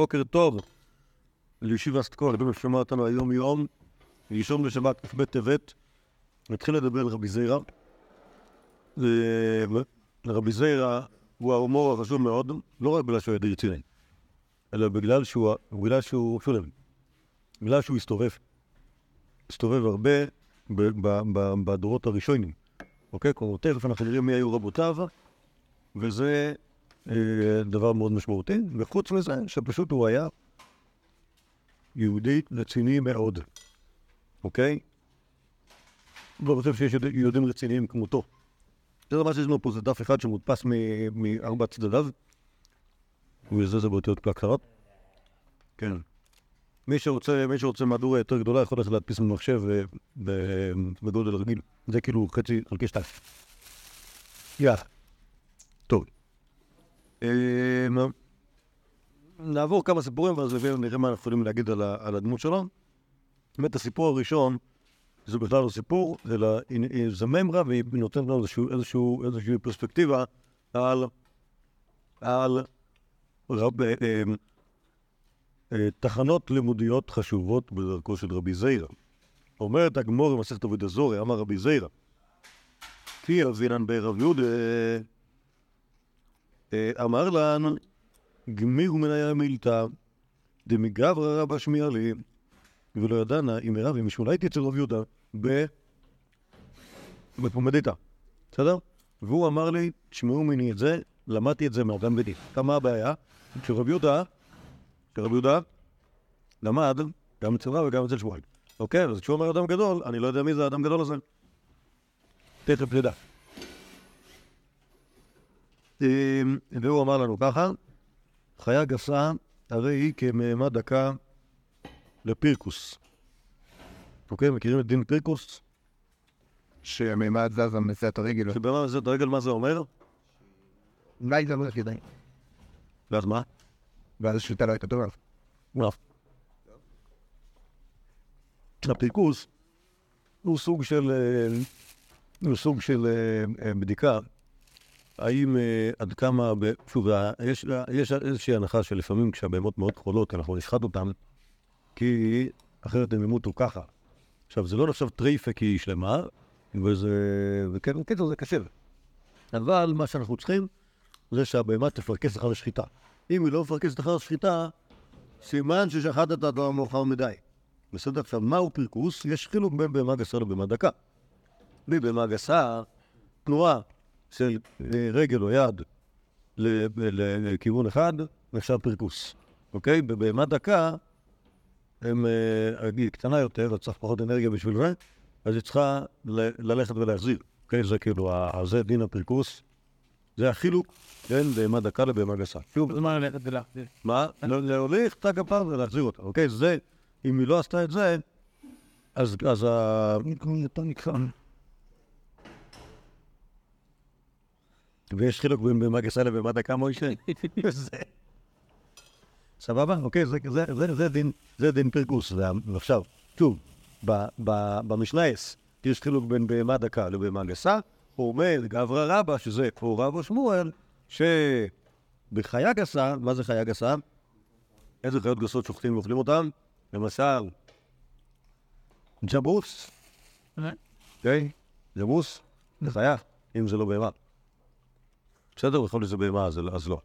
בוקר טוב לישיבה סטקול, רבי שומע אותנו היום יום, ראשון בשבת, כ"ב טבת, נתחיל לדבר על רבי זיירה. רבי זיירה הוא ההומור החשוב מאוד, לא רק בגלל שהוא ידי רציני, אלא בגלל שהוא, בגלל שהוא, שולם, בגלל שהוא הסתובב. הסתובב הרבה בדורות הראשונים, אוקיי? כלומר, תכף אנחנו נראה מי היו רבותיו, וזה דבר מאוד משמעותי, וחוץ מזה, שפשוט הוא היה יהודי רציני מאוד, אוקיי? לא חושב שיש יהודים רציניים כמותו. זה מה שיש לנו פה, זה דף אחד שמודפס מארבע צדדיו, וזה זה באותיות קצרות. כן. מי שרוצה, מי שרוצה מהדורה יותר גדולה יכול ללכת להדפיס במחשב בגודל רגיל. זה כאילו חצי חלקי שתיים. יאללה. טוב. אמ, נעבור כמה סיפורים ואז נראה מה אנחנו יכולים להגיד על הדמות שלו. באמת הסיפור הראשון זה בכלל לא סיפור, אלא זה ממרה והיא נותנת לנו איזושהי פרספקטיבה על, על רב, אה, אה, תחנות לימודיות חשובות בדרכו של רבי זיירה. אומרת הגמור במסכת עבוד הזורי, אמר רבי זיירה, כי אבינן ברב יהודה אמר לנו, גמירו מן היה מילתא, דמגברא רבא שמיע לי, ולא ידענה אם מרב אם משולייתי אצל רב יהודה. בפומדיתא, בסדר? והוא אמר לי, תשמעו ממני את זה, למדתי את זה מאדם בדין. כמה הבעיה? שרב יהודה, שרב יהודה למד גם אצל רב וגם אצל שבועיים. אוקיי? אז כשהוא אומר אדם גדול, אני לא יודע מי זה האדם גדול הזה. תכף נדע. אמ, והוא אמר לנו ככה, חיה גסה הרי היא כמהמה דקה לפירקוס. אוקיי, מכירים את דין פירקוס? שהמימד זזה מנסה את הרגל. שבמה מנסה את הרגל, מה זה אומר? אולי זה לא ידיים. ואז מה? ואז השליטה לא הייתה טובה. לא. הפירקוס הוא סוג של, אה, הוא סוג של אה, אה, בדיקה האם עד כמה, שוב, יש, יש איזושהי הנחה שלפעמים כשהבהמות מאוד חולות אנחנו נשחט אותן כי אחרת הם ימותו ככה. עכשיו, זה לא נחשב טרייפה כי היא שלמה, וזה, וכן, בקיצור זה קשה. אבל מה שאנחנו צריכים זה שהבהמה תפרכס אחר השחיטה. אם היא לא מפרכסת אחר השחיטה, סימן ששחטת אותו מאוחר מדי. בסדר? עכשיו, מהו פרכוס? יש חילוק בין בהמה גסה לבהמה דקה. בבהמה גסה, תנועה של אה, רגל או יד לכיוון אחד, נחשב פרכוס. אוקיי? בבהמה דקה, הם, אה, היא קטנה יותר, צריך פחות אנרגיה בשביל זה, אז היא צריכה ללכת ולהחזיר. אוקיי? זה כאילו, זה דין הפרכוס. זה החילוק בין בהמה דקה לבהמה גסה. שוב, מה ללכת ולהחזיר? מה? להוליך את הגפר ולהחזיר אותה, אוקיי? זה, אם היא לא עשתה את זה, אז ה... ויש חילוק בין בהמה גסה לבהמה דקה, מוישה? סבבה? אוקיי, זה דין פרכוס. ועכשיו, שוב, במשנייס יש חילוק בין בהמה דקה לבהמה גסה. הוא אומר, גברא רבא, שזה כמו רבא שמואל, שבחיה גסה, מה זה חיה גסה? איזה חיות גסות שוחטים ואוכלים אותן? למשל, ג'בוס. אוקיי? ג'בוס זה חיה, אם זה לא בהמה. בסדר, יכול להיות שזה בהמה, אז לא.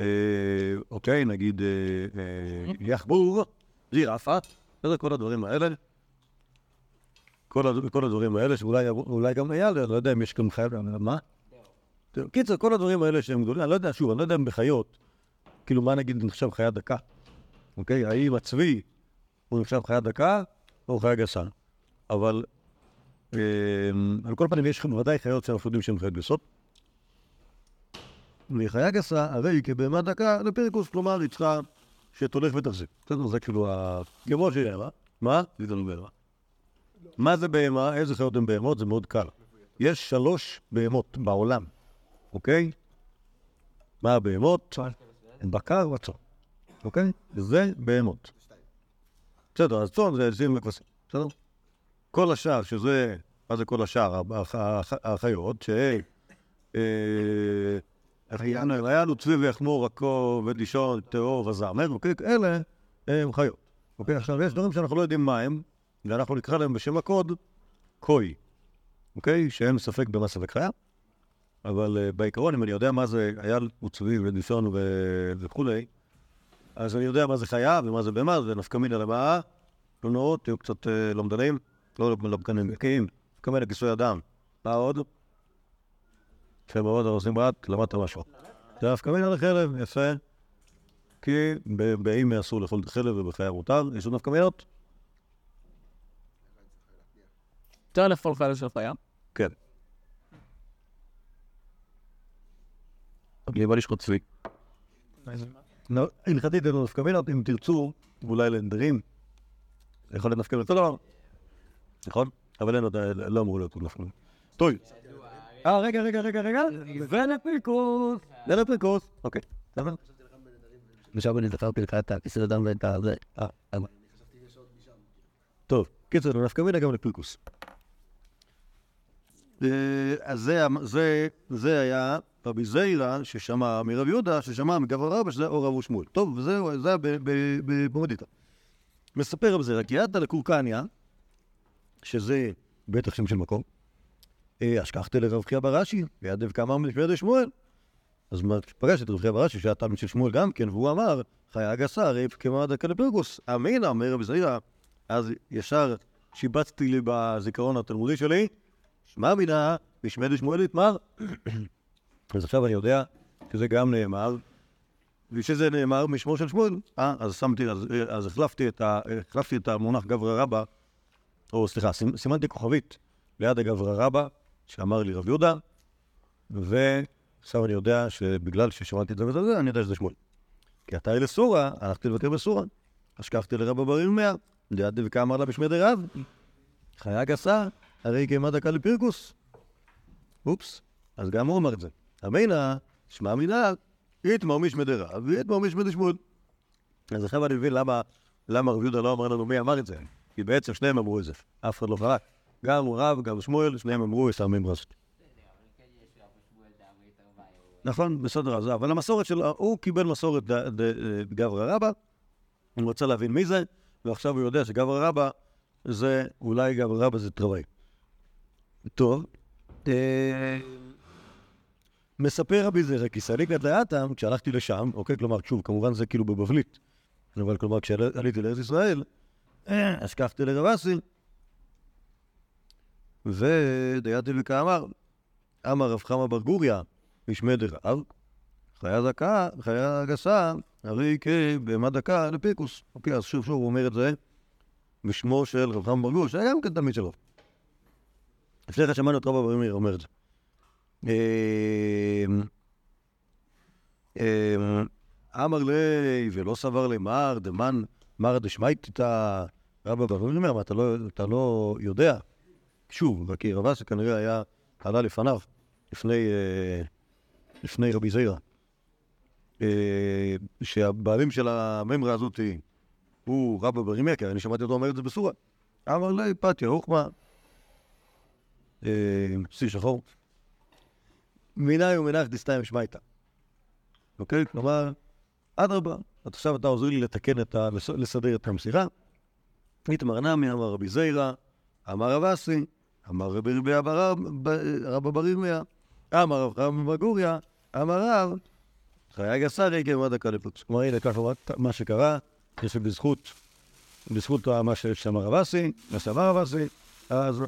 אה, אוקיי, נגיד אה, אה, יחבור, זירפה, בסדר, כל הדברים האלה. כל הדברים האלה, שאולי גם היה, אני לא יודע אם יש גם חייב, מה? קיצר, כל הדברים האלה שהם גדולים, אני לא יודע, שוב, אני לא יודע אם בחיות, כאילו, מה נגיד נחשב חיה דקה? אוקיי? האם הצבי הוא נחשב חיה דקה או חיה גסה? אבל על כל פנים, יש ודאי חיות שאנחנו יודעים שהן חיות גסות. מחיה גסה, הרי כבהמה דקה לפרקוס, כלומר, היא צריכה שתולך ותחזיק. בסדר, זה כאילו ה... כמו שהיא מה? זה לא בהמה. מה זה בהמה? איזה חיות הן בהמות? זה מאוד קל. יש שלוש בהמות בעולם, אוקיי? מה הבהמות? בקר וצאן, אוקיי? זה בהמות. בסדר, אז צאן זה עזים וכבשים, בסדר? כל השאר, שזה, מה זה כל השאר? החיות, ש... היה לו צבי ויחמור, עכו ודישון, טהור וזעמר, אוקיי? אלה הם חיות. אוקיי? עכשיו, יש דברים שאנחנו לא יודעים מה הם, ואנחנו נקרא להם בשם הקוד קוי. אוקיי? שאין ספק במה ספק חיה. אבל uh, בעיקרון, אם אני יודע מה זה אייל וצבי ודישון וכולי, אז אני יודע מה זה חיה ומה זה בהמה, זה נפקא מינה לבאה. לא נוראות, תהיו קצת uh, לומדנים, לא לומדנים בקיאים, נפקא מינה כיסוי אדם. מה עוד? יפה מאוד, הרוסים ברת, למדת משהו. נפקא מינה לחלב, יפה. כי באימא אסור לאכול את החלב ובחיה מותר, יש עוד נפקא מינות? אפשר לאכול חלב של חיה? כן. לי בא לשחוט צבי. לא, הלכתית אין לו נפקא מינות, אם תרצו, אולי לנדרים. זה יכול להיות נפקא מינות, אותו דבר. נכון? אבל אין לא אמור להיות נפקא מינות. טוב. אה, רגע, רגע, רגע, רגע. ונפיקוס. ונפיקוס. אוקיי. בסדר? עכשיו אני זכרתי לך את הכיסא אדם ואת ה... זה. אה, טוב, קיצר, נפקא מינה גם לפרקוס. אה, אז זה, זה, זה היה רבי זיירה ששמע מרב יהודה, ששמע מגבר רבא, שזה אור רבו שמואל. טוב, זה היה בפומדיתא. מספר רבי זיירה, כי ידע לקורקניה, שזה בטח שם של מקום, אה, אשכחתי לרב חייא ברש"י, וידב כמה משמרת שמואל. אז פגש את רב חייא ברש"י, שהיה תלמיד של שמואל גם כן, והוא אמר, חיה גסה, הרי כמעט כלפרגוס. אמינא, אומר רבי זיירה, אז ישר שיבצתי לי בזיכרון התלמודי שלי, שמע מינה, משמד שמואל יתמר. אז עכשיו אני יודע שזה גם נאמר, ושזה נאמר משמו של שמואל. אה, אז שמתי, אז, אז החלפתי, את החלפתי את המונח גברא רבא, או סליחה, סימנתי כוכבית ליד הגברא רבא, שאמר לי רב יהודה, ועכשיו אני יודע שבגלל ששמעתי את זה וזה, אני יודע שזה שמואל. כי אתה אלה סורה, הלכתי לבקר בסורה. השכחתי לרבא בר ירמיה, ליד דבקה אמר לה בשמי דרב, חיה גסה, הרי קיימה דקה לפירקוס. אופס, אז גם הוא אמר את זה. אמינא, שמע מינה, יתמר משמי דרב ויתמר משמי דשמואל. אז עכשיו אני מבין למה, למה רב יהודה לא אמר לנו מי אמר את זה. כי בעצם שניהם אמרו את זה, אף אחד לא חרק. גם רב, גם שמואל, שניהם אמרו יסרמים רזות. נכון, בסדר, אז אבל המסורת שלו, הוא קיבל מסורת גברא רבא, הוא רוצה להבין מי זה, ועכשיו הוא יודע שגברא רבא זה, אולי גברא רבא זה תרווי. טוב, אה, מספר רבי זרע, כי סליקת דעתם, כשהלכתי לשם, אוקיי, כלומר, שוב, כמובן זה כאילו בבבלית, אבל כלומר, כשעליתי לארץ ישראל, השקפתי לרב אסי, ודייתי וכאמר, אמר רב חמא בר גוריה, משמי דרב, חיה דקה, חיה גסה, הרי כבהמה דקה לפיקוס. אוקיי, אז שוב שוב הוא אומר את זה בשמו של רב חמא בר גוריה, שהיה גם כן תלמיד שלו. לפני כן שמענו את רבא בר מאיר אומר את זה. אמר לי, ולא סבר לי מר, דמן, מר דשמייתא, רבא בר מאיר, אתה לא יודע. שוב, כי רב אסי כנראה היה, עלה לפניו, לפני, לפני רבי זיירה. שהבעלים של הממרה הזאת הוא רבא כי אני שמעתי אותו אומר את זה בסורה. אמר לי, פתיה, רוחמה, שיא שחור. מיני ומנח דסתיים שמייתא. אוקיי? כלומר, אדרבה, עכשיו אתה עוזר לי לתקן את ה... לסדר את המסירה. איתמר נמי, אמר רבי זיירה, אמר רב אסי, אמר רבי רבא בר ירמיה, אמר רב חמא בר גוריה, אמר רב, חיה גסה רגע ועד הקליפוץ. כלומר, הנה ככה מה שקרה, יש בזכות, בזכות מה שאמר רב אסי, מה שאמר רב אסי, אז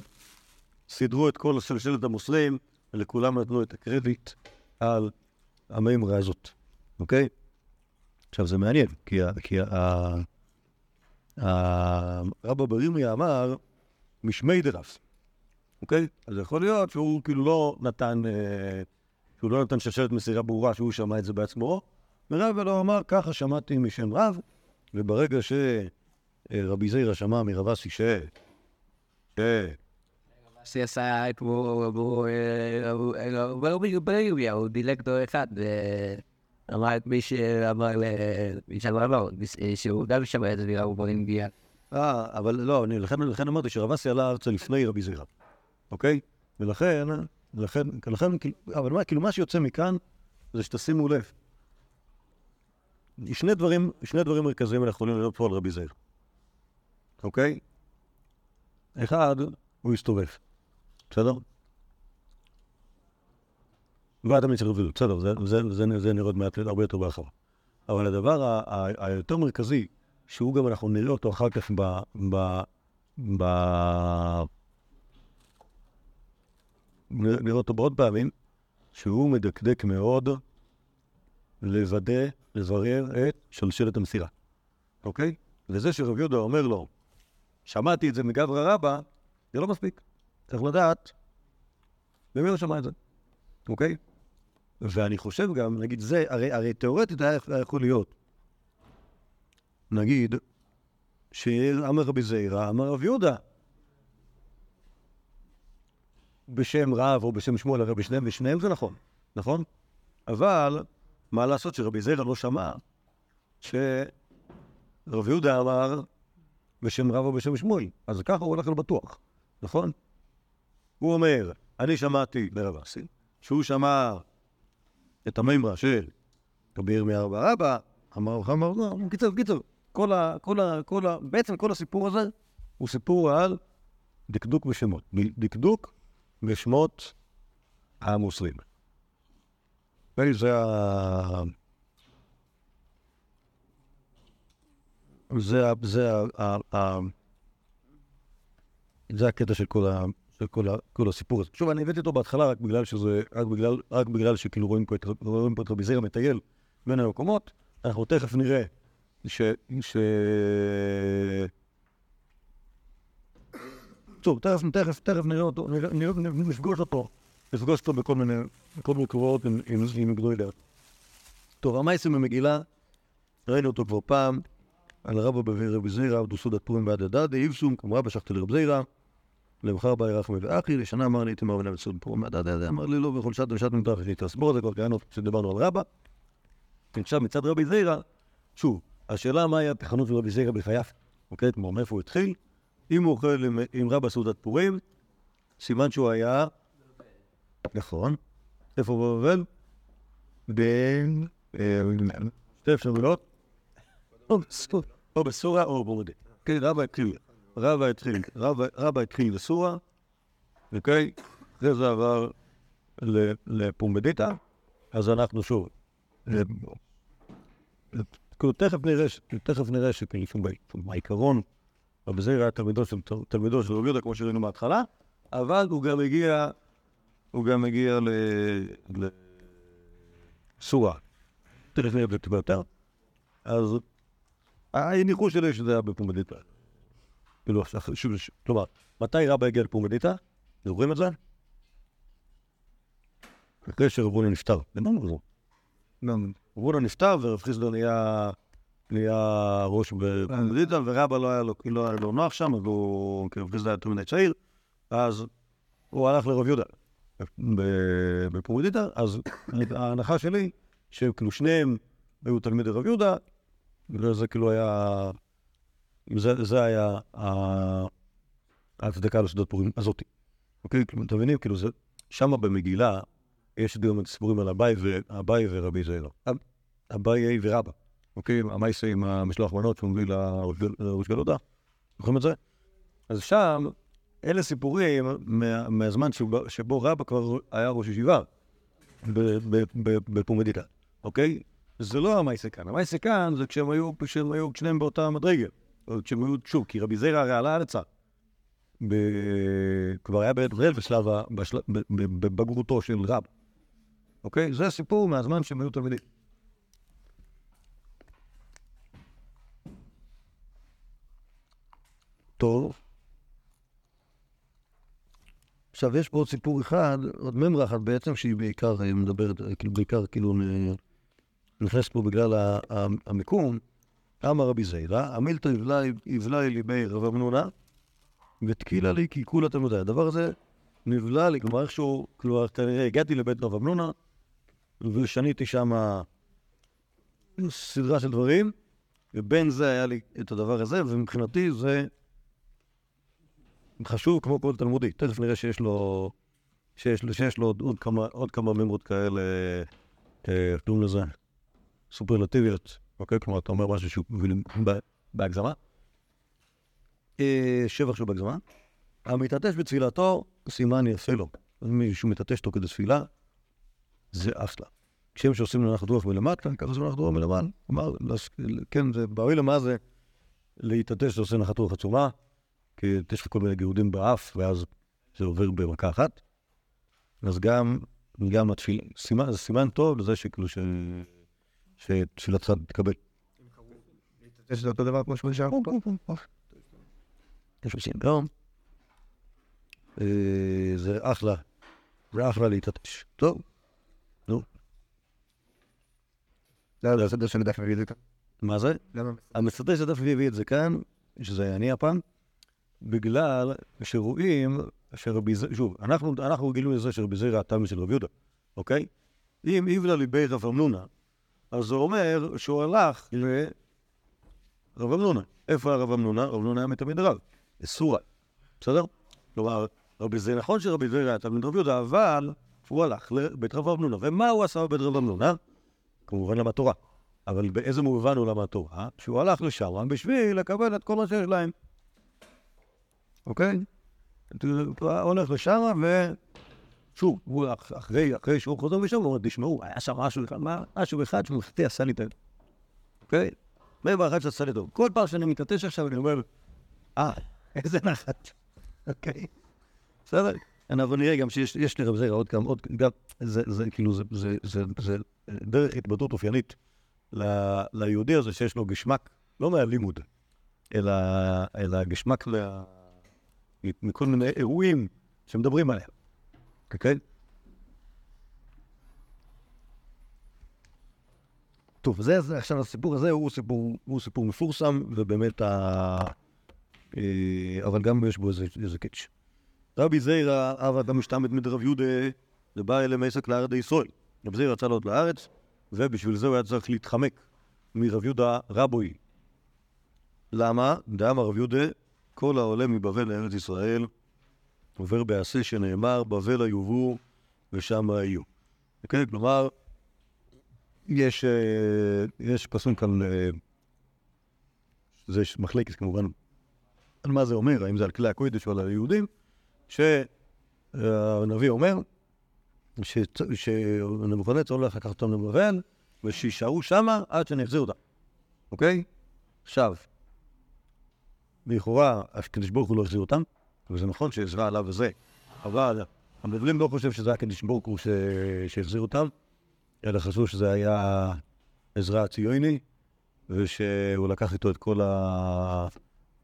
סידרו את כל שלשלת המוסלמים, ולכולם נתנו את הקרדיט על המימרה הזאת, אוקיי? עכשיו זה מעניין, כי, כי הרבא בר ירמיה אמר משמי דרף, אוקיי? אז יכול להיות שהוא כאילו לא נתן, אה, שהוא לא נתן שרשרת מסירה ברורה שהוא שמע את זה בעצמו, ורב לא אמר, ככה שמעתי משם רב, וברגע שרבי זיירה שמע מרב אסי ש... ש... שעשה את הוא, הוא דילג דור אחד, אמר את מי שאמר לו, שהוא גם שמע את זה נראה הוא באינדיה. אה, אבל לא, לכן אמרתי שרב אסי עלה ארצה לפני רבי זירא, אוקיי? ולכן, לכן, לכן, אבל מה, כאילו מה שיוצא מכאן, זה שתשימו לב. שני דברים, שני דברים מרכזיים אנחנו יכולים לראות פה על רבי זאב, אוקיי? אחד, הוא הסתובב, בסדר? ועד המצח רביעי, בסדר, זה, זה, זה, זה נראה עוד מעט הרבה יותר בהרחבה. אבל הדבר היותר מרכזי, שהוא גם אנחנו נראה אותו אחר כך ב... ב, ב נראה אותו בעוד פעמים, שהוא מדקדק מאוד לוודא, לברר את שלשלת המסירה, אוקיי? וזה שרב יהודה אומר לו, שמעתי את זה מגברא רבא, זה לא מספיק. צריך לדעת למי הוא שמע את זה, אוקיי? ואני חושב גם, נגיד זה, הרי, הרי תיאורטית היה יכול להיות, נגיד, שאמר רבי זעירא, אמר רב יהודה, בשם רב או בשם שמואל, הרי בשניהם ושניהם זה נכון, נכון? אבל מה לעשות שרבי זעירא לא שמע שרב יהודה אמר בשם רב או בשם שמואל, אז ככה הוא הולך על בטוח, נכון? הוא אומר, אני שמעתי לרב אסי, שהוא שמע את המימרה של רבי ירמיה בר אבא, אמר אמר לא, קיצר, קיצר, כל ה... כל ה... כל ה... בעצם כל הסיפור הזה הוא סיפור על דקדוק בשמות, דקדוק בשמות המוסלמים. זה ה... זה, זה, זה הקטע של כל, ה, של כל, ה, כל הסיפור הזה. שוב, אני הבאתי אותו בהתחלה רק בגלל שזה, רק בגלל, רק בגלל שכאילו רואים פה רואים פה את רבי זירא מטייל בין המקומות. אנחנו תכף נראה ש... ש... טוב, תכף, תכף, תכף נראה אותו, נפגוש אותו, נפגוש אותו בכל מיני, בכל מיני קרובות עם, עם, עם גדולי. טוב, המייסים במגילה, ראינו אותו כבר פעם, על רבא בבי רבי זירא, דוסודת פורים בעד הדדה, איבסום, כמו רבא שחטא לרב זירא, למחר באי רחמי ואחי, לשנה אמר לי, איתמר בן אבסוד פורים בעד הדדה, אמר לי לא, בכל שעת ושעת מנתח תסבור את זה, כבר קראנו כשדיברנו על רבא. עכשיו מצד רבי זירא, שוב, השאלה מה היה התחנות של רבי זירא בחייו, אוקיי, כמו מאיפה הוא התחיל, אם הוא אוכל עם, רבא סעודת פורים, סימן שהוא היה, נכון, איפה הוא בבבל? בין, אה, שתי אפשרויות, או בסורה, או במודה. כן, רבא התחיל, רבא התחיל, רבא- התחיל בסורה, אוקיי? אחרי זה עבר לפומבדיטה, אז אנחנו שוב. אה, כאילו, תכף נראה, תכף נראה שכאילו, שוב, בעיקרון, רבי זעיר היה תלמידו של תלמידו של רבי יהודה, כמו שראינו מההתחלה, אבל הוא גם הגיע, הוא גם הגיע ל- לסורה. תכף נראה טיפה יותר. אז הניחוש שלי שזה היה בפומדיטה. כאילו, שוב, כלומר, מתי רבא הגיע לפומדיטה? זוכרים את זה? אחרי שרב הונא נפטר. למען זה? רב הונא נפטר ורב חיסדו נהיה... נהיה ראש בפומדיטה, ורבא לא היה לו, לא היה לו נוח שם, אז הוא, רב חיסדו היה יותר מדי צעיר, אז הוא הלך לרב יהודה ב- בפומדיטה, אז ההנחה שלי, שכאילו שניהם היו תלמידי רב יהודה, וזה כאילו היה... זה, זה היה ההצדקה לסעודת פורים הזאתי. אוקיי? כאילו, אתם מבינים? כאילו. שמה במגילה יש גם את הסיפורים על אביי ורבי זעירא. אב- אביי ורבא. אוקיי? המייסה עם המשלוח מביא לראש גל- לראש גלודה. זוכרים את זה? אז שם, אלה סיפורים מה, מהזמן שבו, שבו רבא כבר היה ראש ישיבה בפומדיטה, אוקיי? זה לא המייסה כאן. המייסה כאן זה כשהם היו, כשהם היו שניהם באותה מדרגה. כשהם היו, שוב, כי רבי זירא הרי עלה ארצה. ב- כבר היה בארץ ישראל בשלב, בשל- בבגרותו של רב. אוקיי? זה סיפור מהזמן שהם היו תלמידים. טוב. עכשיו, יש פה עוד סיפור אחד, עוד ממרה אחת בעצם, שהיא בעיקר אה, מדברת, אה, כאילו, בעיקר כאילו נכנסת פה בגלל המיקום. אמר רבי זיידה, המילתא יבלע ליבי רב אמנונה, ותקילה לי כי כולה תלמודי. הדבר הזה נבלע לי, כלומר איכשהו, כלומר, כנראה הגעתי לבית רב אמנונה, ושניתי שם סדרה של דברים, ובין זה היה לי את הדבר הזה, ומבחינתי זה חשוב כמו כל תלמודי. תכף נראה שיש לו, שיש, שיש לו עוד, עוד כמה, עוד כמה ממרות כאלה אה, קוראים לזה? סופרלטיביות, אוקיי? כלומר, אתה אומר משהו שהוא ב- בהגזמה. אה, שבח שהוא בהגזמה. המתעטש בתפילתו, סימן יפה לו. מישהו מתעטש תוך כדי תפילה, זה אחלה. כשם שעושים נחת רוח מלמטה, ככה עושים נחת רוח מלמעלה. כלומר, כן, זה באוי למה זה להתעטש שעושה נחת רוח עצומה, כי יש לך כל מיני גירודים באף, ואז זה עובר במכה אחת. אז גם, גם התפילה, סימן, זה סימן טוב לזה שכאילו ש... שתפילתך תתקבל. זה אותו דבר כמו שבשאר. יש עושים יום. אה, זה אחלה, זה אחלה להתעטש. טוב, לא, זה הסדר של הדף מביא את זה כאן. מה זה? למה? המסדר של דף הביא את זה כאן, שזה אני הפעם, בגלל שרואים שרבי ז... שוב, אנחנו, אנחנו רגילים לזה שרבי זירא התלמיד של רבי יהודה, אוקיי? אם איבלה ליבי רב אמנונה, אז זה אומר שהוא הלך לרב אמנונה. איפה היה רב אמנונה? רב אמנונה היה מתלמיד הרב, בסורה, בסדר? כלומר, רבי זה נכון שרבי זירא היה תלמיד רבי יהודה, אבל הוא הלך לבית רב אמנונה. ומה הוא עשה בבית רב אמנונה? כמובן למד תורה. אבל באיזה מובן הוא למד תורה? שהוא הלך לשם בשביל לקבל את כל מה שיש להם. אוקיי? הולך לשם, ושוב, הוא אח- אחרי, אחרי שהוא חוזר משם, הוא אומר, תשמעו, היה שם משהו אחד, מה- משהו אחד שמחטיא עשה לי את. אוקיי? דבר אחד שעשה לי טוב. כל פעם שאני מתעטש עכשיו, אני אומר, אה, איזה נחת. אוקיי? בסדר? אבל נראה גם שיש יש לרב זרע עוד כמה, עוד, גם, זה, זה כאילו, זה, זה, זה, זה דרך התבטאות אופיינית ליהודי הזה שיש לו גשמק, לא מהלימוד, אלא, אלא גשמק ל... מכל מיני אירועים שמדברים עליהם, אוקיי? טוב, זה, זה עכשיו הסיפור הזה הוא סיפור, הוא סיפור מפורסם, ובאמת ה... אה, אבל גם יש בו איזה, איזה קאץ'. רבי זיירא, אב אדם משתמת מדרב יהודה, ובא אלה מעסק לארץ ישראל. רבי זיירא רצה לעלות לארץ, ובשביל זה הוא היה צריך להתחמק מרב יהודה רבוי. למה? דאמר רב יהודה, כל העולה מבבל לארץ ישראל עובר בעשה שנאמר, בבל היובו ושם היו. אוקיי? כלומר, יש, אה, יש פסוק כאן, אה, זה מחלקת כמובן, על מה זה אומר, האם זה על כלי הקודש או על היהודים, שהנביא אומר שנבוכדנצר הולך לקחת אותם לבבל, ושישארו שמה עד שאני אחזיר אותם, אוקיי? עכשיו, לכאורה, הקדוש ברוך הוא לא החזיר אותם, וזה נכון שעזרה עליו וזה, אבל המדברים לא חושב שזה היה הקדוש ברוך הוא שהחזיר אותם, אלא חשבו שזה היה עזרא הציוני, ושהוא לקח איתו את כל, ה...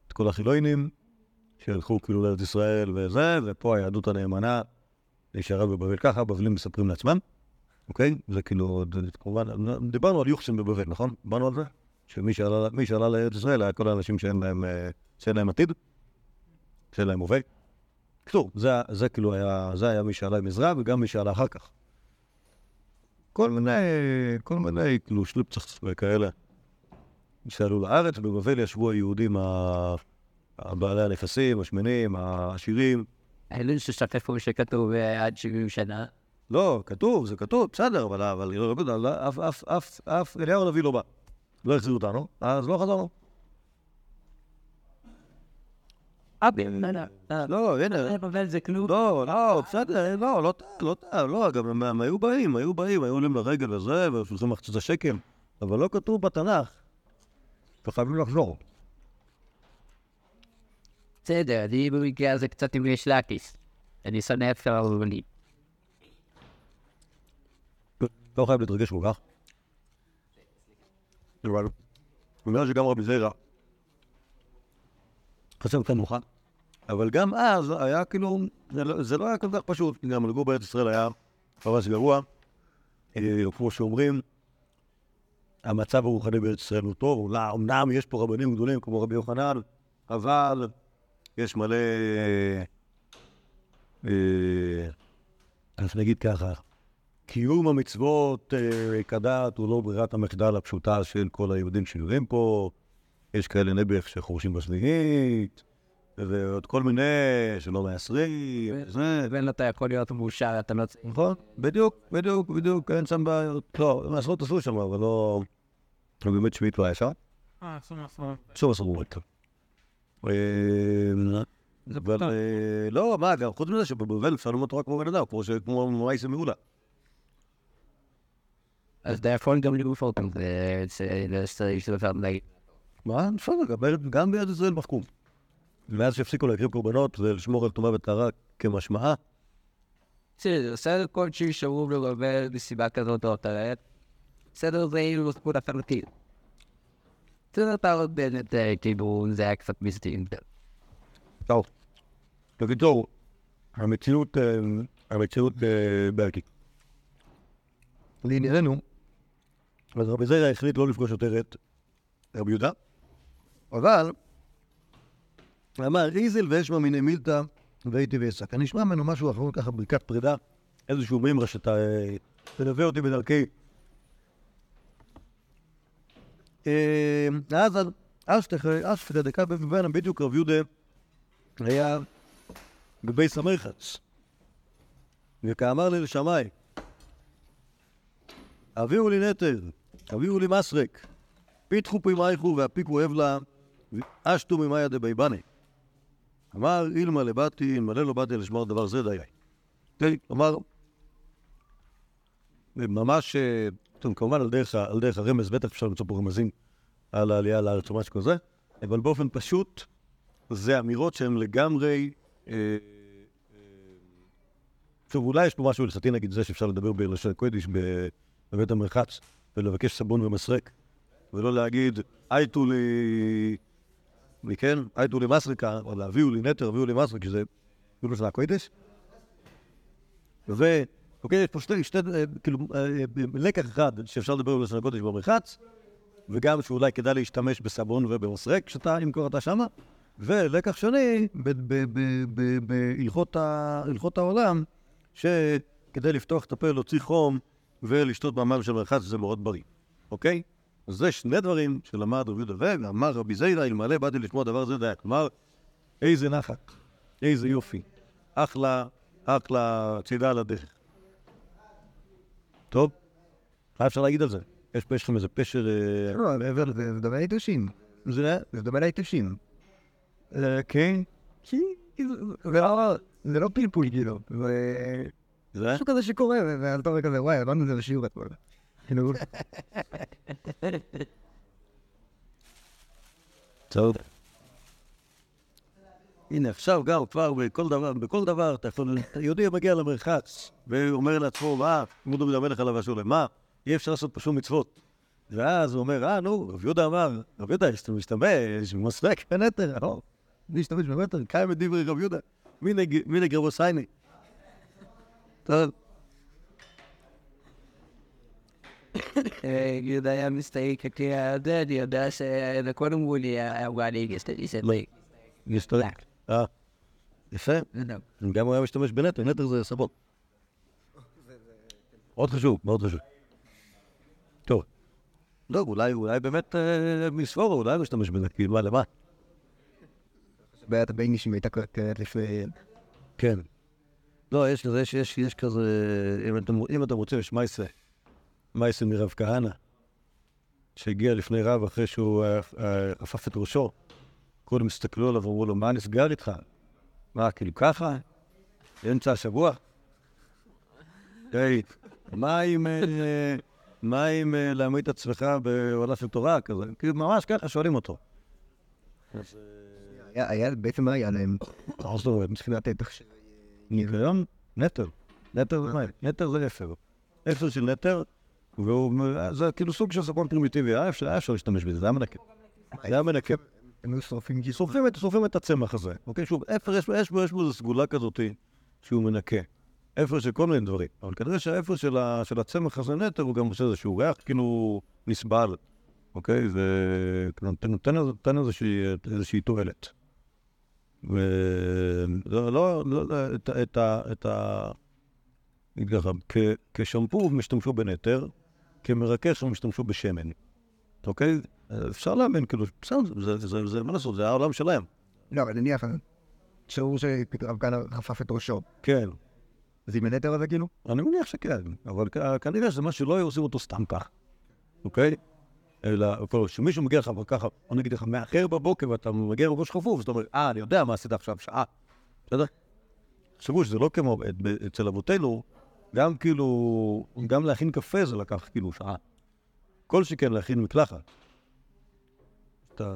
את כל החילונים, שהלכו כאילו לארץ ישראל וזה, ופה היהדות הנאמנה נשארה בבבל ככה, הבבלים מספרים לעצמם, אוקיי? זה כאילו, כמובן, דיברנו על יוחסין בבבל, נכון? דיברנו על זה? שמי שעלה, שעלה לארץ ישראל היה כל האנשים שאין להם, אה, שאין להם עתיד, שאין להם הווה. קיצור, זה, זה כאילו היה, זה היה מי שעלה עם עזרא וגם מי שעלה אחר כך. כל מיני, כל מיני, כאילו, שלופצחס וכאלה שעלו לארץ, בבבל ישבו היהודים הבעלי הנכסים, השמנים, העשירים. האלו ששכחו שכתוב אה, עד 70 שנה. לא, כתוב, זה כתוב, בסדר, אבל, לא, לא, לא, אף אליהו הנביא לא בא. לא החזירו אותנו, אז לא חזרנו. לא, הנה, אבל זה כלום. לא, לא, בסדר, לא, לא טעה, לא טעה, לא, גם הם, היו באים, היו באים, היו עולים לרגל וזה, ושולחים מחצית השקל, אבל לא כתוב בתנ"ך. וחייבים לחזור. בסדר, אני במקרה הזה קצת עם יש לקיס. אני שונא את הרבנים. לא חייב להתרגש כל כך. אבל, בגלל שגם רבי זיירא חשב מוכן, אבל גם אז היה כאילו, זה לא- לא היה כל כך פשוט, גם לגור בארץ ישראל היה ממש גרוע. אה, כמו שאומרים, המצב הרוחני בארץ ישראל הוא טוב, אמנם יש פה רבנים גדולים כמו רבי יוחנן, אבל יש מלא, אה, אז נגיד ככה, קיום המצוות אה, כדת הוא לא ברירת המחדל הפשוטה של כל היהודים שיושבים פה. יש כאלה נעבך שחורשים בשביעית, ועוד כל מיני שלא מעשרים, זה, ואין אתה יכול להיות מאושר, אתה לא צריך... נכון, בדיוק, בדיוק, בדיוק, אין שם בעיות. לא, מעשרות עשו שם, אבל לא... לא באמת שביעית לא היה שם. שוב עשו באמת. אה, זה אבל פתאום. אה, לא, מה, חוץ מזה שבבבל אפשר ללמוד תורה כמו בן אדם, כמו מייסה מעולה. אז אתה יכול גם לגוף אותם, וצריך לבד נגיד. מה? בסדר, גם בארץ ישראל מחקו. מאז שהפסיקו להקריב קורבנות ולשמור על טומאה וטהרה כמשמעה, בסדר, בסדר כל שישארו לרבל מסיבה כזאת או אחרת. בסדר, זה כאילו זכות לחלוטין. בסדר, אתה עוד בנט, אה, כאילו, זה היה קצת מיסטי. טוב. בקיצור, המציאות, אה, המציאות אה, בעייתית. לענייננו, אז רבי זיירה החליט לא לפגוש יותר את רבי יהודה, אבל אמר, איזל ואשמע מיני מילתא והייתי ועסק. אני אשמע ממנו משהו אחרון ככה ברכת פרידה, איזשהו מימרה שאתה אה, תלווה אותי בדרכי. אה, אז אשתך דקה בבנה בדיוק רב יהודה היה בבייס המרחץ. וכאמר לי לשמאי, הביאו לי נטר, הביאו לי מסרק, פיתחו פימייכו והפיקו אבלה, אשתו ממאיה דבייבני. אמר, אילמה לבאתי, אלמלא לא באתי לשמור דבר זה. כן, כלומר, ממש, אה, כמובן על דרך, על דרך הרמז, בטח אפשר למצוא פה רמזים על העלייה לארץ או משהו כזה, אבל באופן פשוט, זה אמירות שהן לגמרי... אה, אה, טוב, אולי יש פה משהו הלכתי, נגיד זה שאפשר לדבר בלשון קודש בבית המרחץ, ולבקש סבון ומסרק, ולא להגיד, אייטו לי... לי כן, אייטו לי מסריקה, או להביאו לי נטר, הביאו לי מסריק, שזה כאילו של הקודש. ו... אוקיי, יש פה שתי, שתי, כאילו, לקח אחד שאפשר לדבר בלשון הקודש במרחץ, וגם שאולי כדאי להשתמש בסבון ובמסרק כשאתה, אם קוראת שמה, ולקח שני בהלכות העולם, שכדי לפתוח את הפה, להוציא חום ולשתות במים של מרחץ זה מאוד בריא, אוקיי? אז זה שני דברים שלמד רבי יהודה ואמר רבי זיירה, אלמלא באתי לשמוע דבר זה דייק. כלומר, איזה נחת, איזה יופי, אחלה, אחלה צידה על הדרך. טוב, מה אפשר להגיד על זה? יש פה- יש לכם איזה פשר... אה, לא, מעבר לזה, זה דומה ליתושים. זה... זה דומה ליתושים. אה, כן. כי לא- זה לא פלפול, כאילו. זה? משהו כזה שקורה, ואתה אומר כזה, וואי, הבנו את זה בשיעור אתמול. כאילו, טוב. הנה, עכשיו גם כבר בכל דבר, בכל דבר, אתה יכול, יהודי מגיע למרחץ, ואומר לעצמו, מה, כמו דוד המלך עליו השולם, מה, אי אפשר לעשות פה שום מצוות. ואז הוא אומר, אה, נו, רב יהודה אמר, רב יהודה, יש אתה משתמש במסרק בנטר, לא, להשתמש בנטר, קיים את דברי רב יהודה, מיני גרבו סייני. טוב, אה, יהודה היה מסתייג כזה, אני יודע שלכל אמרו לי, אמרה לי, מסתייג. מסתרק. אה, יפה. גם הוא היה משתמש בנטר, נטר זה סבון. מאוד חשוב, מאוד חשוב. טוב. לא, אולי, אולי באמת אה, מספור, אולי הוא משתמש בזה, כאילו, מה, למה? בעיית הביינישים הייתה קורית לפני... כן. לא, יש כזה, יש, יש, יש כזה, אם אתם, אם אתם רוצים, יש מייסה, מייסה מרב כהנא, שהגיע לפני רב אחרי שהוא אה, אה, עפף את ראשו. כולם הסתכלו עליו ואמרו לו, מה נסגר איתך? מה, כאילו ככה? באמצע השבוע? היי, מה עם, אה, מה עם אה, להעמיד את עצמך בעולה של תורה כזה? כאילו, ממש ככה שואלים אותו. היה- היה, בעצם מה היה להם? מה זאת אומרת? מבחינת תכשיר. ניקיון? נטר. נטר זה מה? נטר זה אפר. אפר של נטר, והוא, זה כאילו סוג של סבון פרימיטיבי, היה אפשר, להשתמש בזה, זה היה מנקה. זה היה מנקה. הם היו שורפים גיסו. שורפים את, הצמח הזה, אוקיי? שוב, אפר, יש, בו- יש בו איזו סגולה כזאת שהוא מנקה. אפר של כל מיני דברים, אבל כנראה שהאפר של, הצמח הזה נטר הוא גם עושה איזשהו ריח כאילו נסבל, אוקיי? זה כאילו, נותן, איזושהי תועלת. ולא, לא, לא, לא, את, ה- את ה... את ה... נגיד ככה, כ, כשמפו הם השתמשו בנטר, כמרכך הם השתמשו בשמן, אוקיי? אפשר להאמין, כאילו, בסדר, זה, זה, זה, זה, מה לעשות, זה העולם שלהם. לא, אבל נניח, שיעור שרב כהנא חפף את ראשו. כן. אז עם הנטר הזה כאילו? אני מניח שכן, אבל כנראה שזה מה שלא היו עושים אותו סתם כך, אוקיי? אלא כל- כשמישהו מגיע לך ככה, בוא נגיד לך, מאחר בבוקר ואתה מגיע עם ראש חפוף, אז אתה אומר, אה, אני יודע מה עשית עכשיו, שעה. בסדר? תחשבו שזה לא כמו אצל אבותינו, גם כאילו, גם להכין קפה זה לקח כאילו שעה. כל שכן להכין מקלחת. אתה...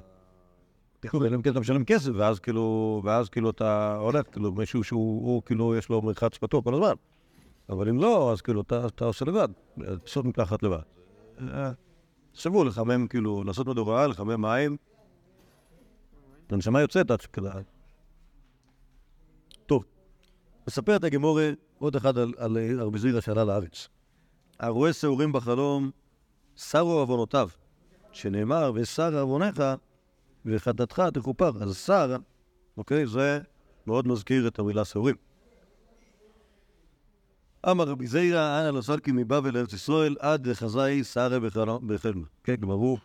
כאילו, אלא אם כן אתה משלם כסף, ואז כאילו, ואז כאילו אתה הולך, כאילו מישהו שהוא, הוא, כאילו, יש לו מרחץ פתוח כל הזמן. אבל אם לא, אז כאילו, אתה, עושה לבד, לעשות מקלחת לבד. תחשבו, לחמם, כאילו, לעשות מדורה, לחמם מים. הנשמה יוצאת עד שכאלה. טוב, מספרת הגמורה עוד אחד על, על רבי זירא שעלה לארץ. הרואה שעורים בחלום, שרו עוונותיו, שנאמר, ושר עווניך וחטאתך תכופר. אז שר, אוקיי, זה מאוד מזכיר את המילה שעורים. אמר רבי זיירא, אנא לא סלקי מבבל לארץ ישראל, עד לחזאי שרה בחלמה. כן, כלומר הוא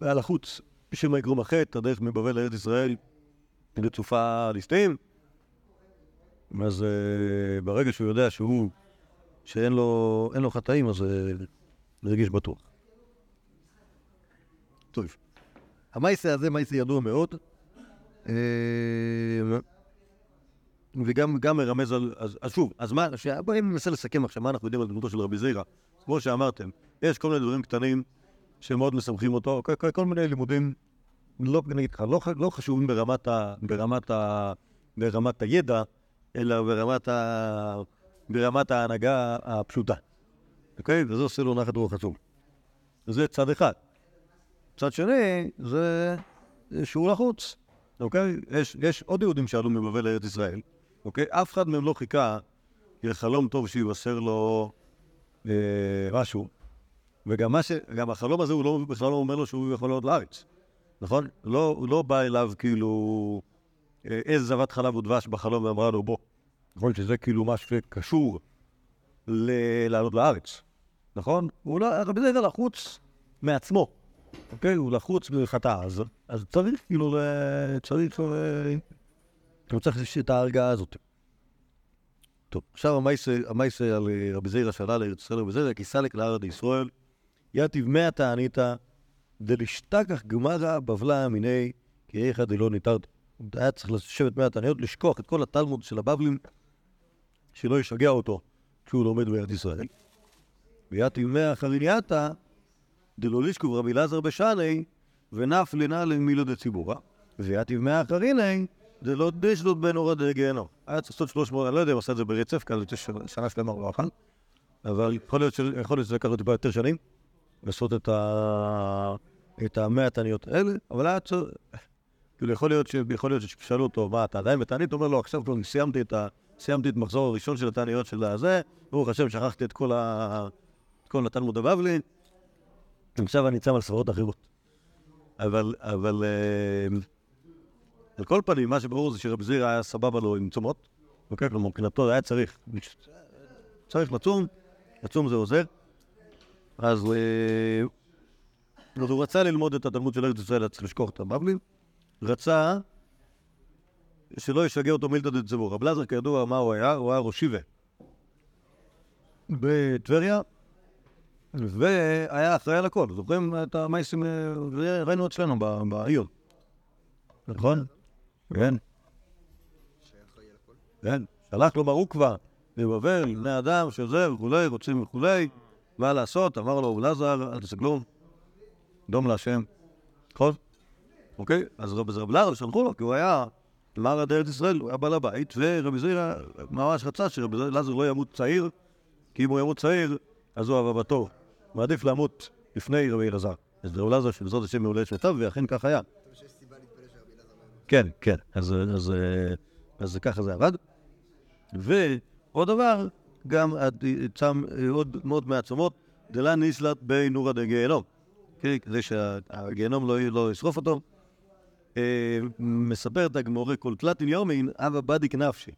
היה לחוץ, מה יגרום החטא, הדרך מבבל לארץ ישראל רצופה ליסטים. אז אה, ברגע שהוא יודע שהוא, שאין לו, לו חטאים, אז אה, הוא הרגיש בטוח. טוב. המייסה הזה מייסה ידוע מאוד, אה, וגם גם מרמז על... אז, אז שוב, אז מה, ש- בואי ננסה לסכם עכשיו מה אנחנו יודעים על דמותו של רבי זירא. כמו שאמרתם, יש כל מיני דברים קטנים שמאוד משמחים אותו, כל, כל, כל מיני לימודים, לא, נגיד לא, לא חשובים ברמת, ה, ברמת, ה, ברמת הידע, אלא ברמת, ה, ברמת ההנהגה הפשוטה. אוקיי? וזה עושה לו נחת רוח עצום. זה צד אחד. צד שני, זה שהוא לחוץ, אוקיי? יש, יש עוד יהודים שעלו מבבל לארץ ישראל, אוקיי? אף אחד מהם לא חיכה לחלום טוב שיבשר לו אה, משהו, וגם ש... החלום הזה, הוא לא, בכלל לא אומר לו שהוא יכול לעלות לארץ, נכון? לא, הוא לא בא אליו כאילו אה, איזה זבת חלב ודבש בחלום ואמרה לו בוא. נכון שזה כאילו משהו שקשור ל- לעלות לארץ, נכון? הוא לא, רבי זיידה לחוץ מעצמו. אוקיי? הוא לחוץ מחטא, אז, אז צריך כאילו, ל- צריך, אה, הוא צריך את ההרגעה הזאת. טוב, עכשיו המייסה, על אה, רבי זיירא שעלה לארץ ישראל רבי זיירא, כי סלק לארץ ישראל, יתיב מאה תעניתא, דלשתכח גמרא בבלה מיני, כי איכא דלא ניתרת. היה צריך לשבת מאה תעניות, לשכוח את כל התלמוד של הבבלים, שלא ישגע אותו כשהוא לומד בארץ ישראל. ויתיב מאה חרינייתא, דלא רבי אלעזר בשני, ונף לנה למילו דציבורה. ויתיב מאה אחריני, דלא דשדות בין אורה דגיהנום. היה צריך לעשות 300, אני לא יודע אם עשה את זה ברצף, כי זה שנה שלמה הוא לא אכל, אבל יכול להיות שזה לקח טיפה יותר שנים, לעשות את ה... את המאה תעניות האלה, אבל היה צריך... כאילו, יכול להיות, ששאלו אותו, מה, אתה עדיין בתענית? הוא אומר לו, עכשיו כבר סיימתי את, ה... סיימתי את מחזור הראשון של התעניות של הזה, ברוך השם, שכחתי את כל, ה... את כל התלמוד הבבלי, עכשיו אני צם על סברות אחרות. אבל, אבל, אה, על כל פנים, מה שברור זה שרב זירא היה סבבה לו עם צומות, אוקיי? כלומר, מבחינתו היה צריך, צריך לצום, לצום זה עוזר. אז אה, אז הוא רצה ללמוד את התלמוד של ארץ ישראל, היה צריך לשכוח את הבבלים. רצה שלא ישגע אותו מילתא דציבור. רב לזר, כידוע, מה הוא היה? הוא היה ראש שיבה בטבריה, והיה אחראי על הכל. זוכרים את המייסים, אה, ראינו אצלנו בעיון. נכון? כן. כן. שלח לו ברוקווה מבבל, בני אדם, שזה וכולי, רוצים וכולי. מה לעשות? אמר לו, אלעזר, אל כלום. דום להשם. נכון? אוקיי? אז רב רב לאזר שלחו לו, כי הוא היה מר עד ארץ ישראל, הוא היה בעל הבית, ורבי זירא ממש רצה שרבי אלעזר לא ימות צעיר, כי אם הוא ימות צעיר, אז הוא הבא. מעדיף למות לפני רבי אלעזר. אז רבי אלעזר שבעזרת השם יולד שנותיו, ואכן כך היה. כן, כן, אז, אז, אה, אז ככה זה עבד. ועוד דבר, גם צם עוד מאוד מהצומות, דלה ניסלת בנורא דגיהנום. כן, כדי שהגיהנום לא, לא ישרוף אותו. אה, מספרת הגמורה כל תלתין יומין, אבא בדיק נפשי.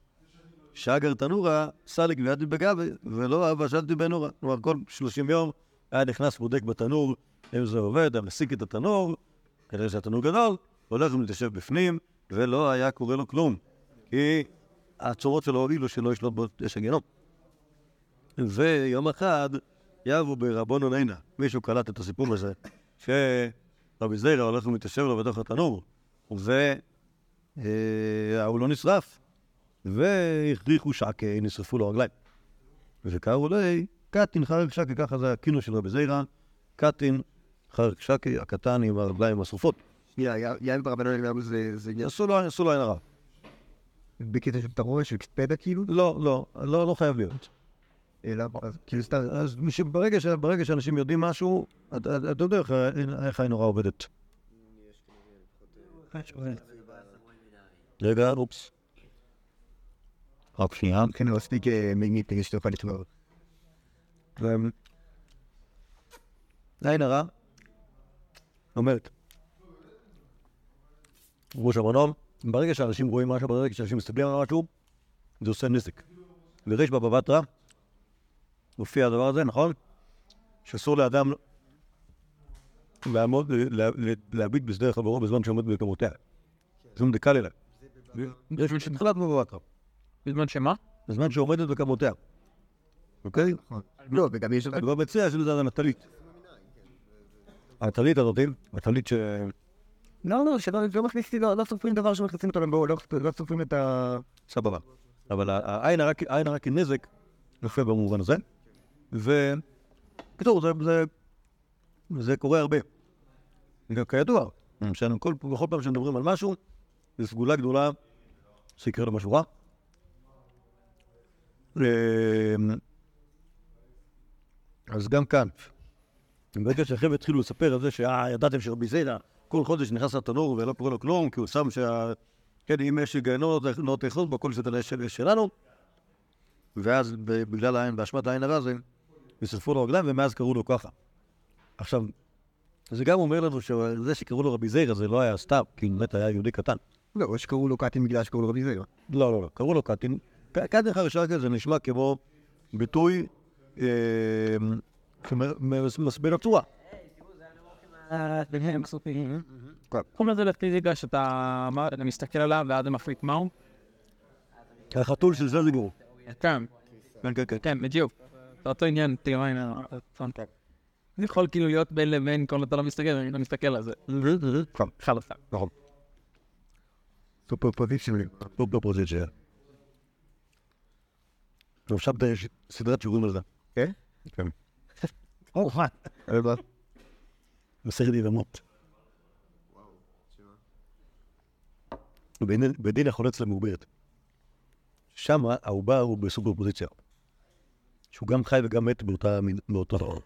שאגר תנורה, סליק וידי בגבי, ולא אבא שלתי בנורה. כלומר, כל 30 יום היה נכנס בודק בתנור, אם זה עובד, היה מסיק את התנור, כדי שהתנור גדול, הולך ומתיישב בפנים, ולא היה קורה לו כלום, כי הצורות שלו הועילו שלא ישלוט בו אש הגיהנום. ויום אחד יבו ברבונו נינה, מישהו קלט את הסיפור הזה, שרבי זיירה הולך ומתיישב לו בתוך התנור, והוא לא נשרף, והכריחו שקה, נשרפו לו רגליים. וקראו לי קטין חרק שקה, ככה זה הכינוי של רבי זיירה, קטין חרק שקה, הקטן עם הרגליים השרופות. שנייה, יין ברבנן אליהו זה זה עניין עשו לו עשו לו עין הרע. בקטע של טרור, של קפדה כאילו? לא, לא, לא, לא חייב להיות. אלא, כאילו סתם, אז ברגע, שאנשים יודעים משהו, אתה, יודע איך, העין הרע עובדת. רגע, אופס. רק שנייה. כן, לא מספיק מגניב כדי שתוכל לתמור. עין הרע אומרת, ראש המנום, ברגע שאנשים רואים משהו, ברגע שאנשים מסתכלים על משהו, זה עושה נזק. בריש בבא בתרא מופיע הדבר הזה, נכון? שאסור לאדם לעמוד, לה- לה- להביט בשדה חברו בזמן שעומד במקומותיה. זה מדקה לילה. יש מתחילת בבא בתרא, בזמן שמה? בזמן שעומדת בקמותיה. אוקיי? לא, וגם יש... מציע שזה זה הנטלית. הנטלית הזאת, הטלית ש... לא, לא, שלא לא מכניסים, לא לא סופרים דבר שמכניסים אותו לבואו, לא לא סופרים את ה... סבבה. אבל העין הרע כנזק יפה במובן הזה. וקיצור, זה, זה, זה קורה הרבה. גם כידוע, שאנו כל, בכל פעם שמדברים על משהו, זו סגולה גדולה שיקרה לו משהו רע. אמ, אז גם כאן, ברגע שהחבר'ה התחילו לספר על זה שאה, ידעתם שרבי זיידה כל חודש נכנס לתנור ולא קורה לו כלום, כי הוא שם שה... כן, אם יש גיהנום, לא תאכול בו, כל זה של- שלנו. ואז בגלל העין, באשמת העין הרע הזה, נשרפו לו רגליים, ומאז קראו לו ככה. עכשיו, זה גם אומר לנו שזה שקראו לו רבי זיירה זה לא היה סתם, כי באמת היה יהודי קטן. לא, או שקראו לו קטין בגלל שקראו לו רבי זיירה. לא, לא, לא, קראו לו קטין. קטין חרשקה זה נשמע כמו ביטוי אה, שמסביר הצורה. קוראים לזה לפיזיקה שאתה מסתכל עליו ואז אתה מחליט מהו? החתול של זלזיגור. כן, כן, כן, כן. כן, בדיוק. זה אותו עניין, תראה, הנה, זה יכול כאילו להיות בין לבין כל אתה לא מסתכל, אני לא מסתכל על זה. נכון, חלפה. נכון. סופר. לא בפוזיציה. ועכשיו יש סדרת שיעורים על זה. כן? כן. או, מה? מסכת יבמות. בדין- בדין החולץ למעוברת. שם העובר הוא בסופרפוזיציה. שהוא גם חי וגם מת באותו דבר.